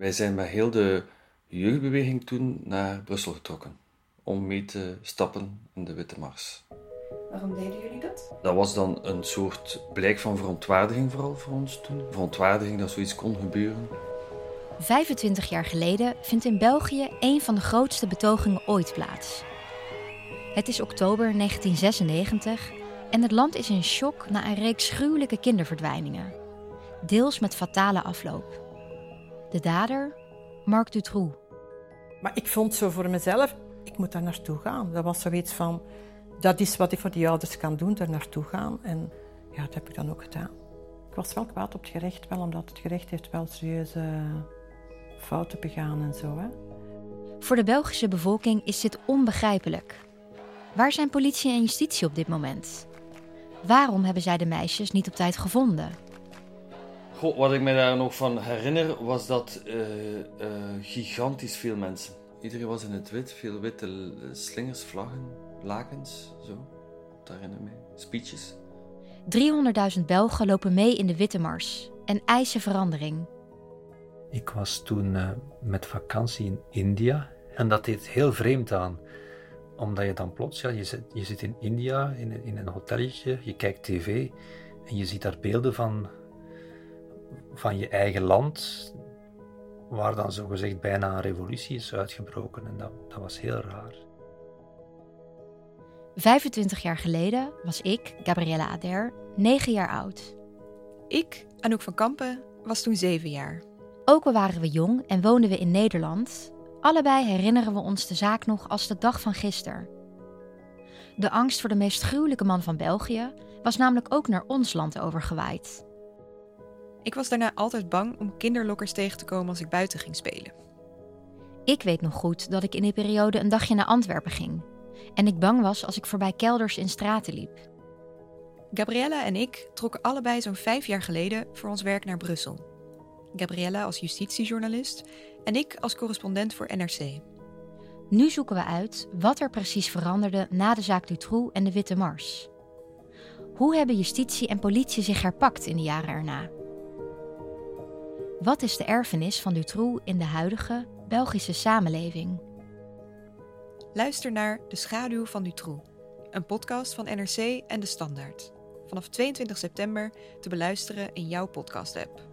Wij zijn met heel de jeugdbeweging toen naar Brussel getrokken om mee te stappen in de Witte Mars. Waarom deden jullie dat? Dat was dan een soort blijk van verontwaardiging vooral voor ons toen. Verontwaardiging dat zoiets kon gebeuren. 25 jaar geleden vindt in België een van de grootste betogingen ooit plaats. Het is oktober 1996 en het land is in shock na een reeks gruwelijke kinderverdwijningen. Deels met fatale afloop. De dader, Marc Dutroux. Maar ik vond zo voor mezelf, ik moet daar naartoe gaan. Dat was zoiets van, dat is wat ik voor die ouders kan doen, daar naartoe gaan. En ja, dat heb ik dan ook gedaan. Ik was wel kwaad op het gerecht, wel omdat het gerecht heeft wel serieuze fouten begaan en zo. Hè. Voor de Belgische bevolking is dit onbegrijpelijk. Waar zijn politie en justitie op dit moment? Waarom hebben zij de meisjes niet op tijd gevonden? Goh, wat ik me daar nog van herinner was dat uh, uh, gigantisch veel mensen. Iedereen was in het wit, veel witte slingers, vlaggen, lakens, zo. Dat herinner ik mij. Speeches. 300.000 Belgen lopen mee in de Witte Mars en eisen verandering. Ik was toen uh, met vakantie in India en dat deed heel vreemd aan. Omdat je dan plots, ja, je, zit, je zit in India in, in een hotelletje, je kijkt tv en je ziet daar beelden van, van je eigen land, waar dan zogezegd bijna een revolutie is uitgebroken. En dat, dat was heel raar. 25 jaar geleden was ik, Gabriella Ader, 9 jaar oud. Ik, Anouk van Kampen, was toen 7 jaar. Ook al waren we jong en woonden we in Nederland, allebei herinneren we ons de zaak nog als de dag van gisteren. De angst voor de meest gruwelijke man van België was namelijk ook naar ons land overgewaaid. Ik was daarna altijd bang om kinderlokkers tegen te komen als ik buiten ging spelen. Ik weet nog goed dat ik in die periode een dagje naar Antwerpen ging. En ik bang was als ik voorbij kelders in straten liep. Gabriella en ik trokken allebei zo'n vijf jaar geleden voor ons werk naar Brussel. Gabriella als justitiejournalist en ik als correspondent voor NRC. Nu zoeken we uit wat er precies veranderde na de zaak Dutroux en de Witte Mars. Hoe hebben justitie en politie zich herpakt in de jaren erna? Wat is de erfenis van Dutroux in de huidige Belgische samenleving? Luister naar De Schaduw van Dutroux, een podcast van NRC en De Standaard. Vanaf 22 september te beluisteren in jouw podcast-app.